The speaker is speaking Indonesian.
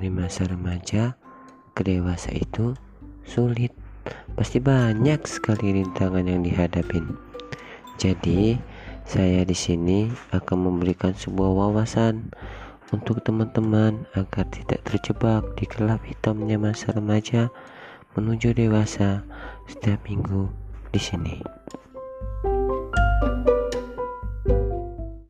dari masa remaja ke dewasa itu sulit. Pasti banyak sekali rintangan yang dihadapin. Jadi, saya di sini akan memberikan sebuah wawasan untuk teman-teman agar tidak terjebak di gelap hitamnya masa remaja menuju dewasa setiap minggu di sini.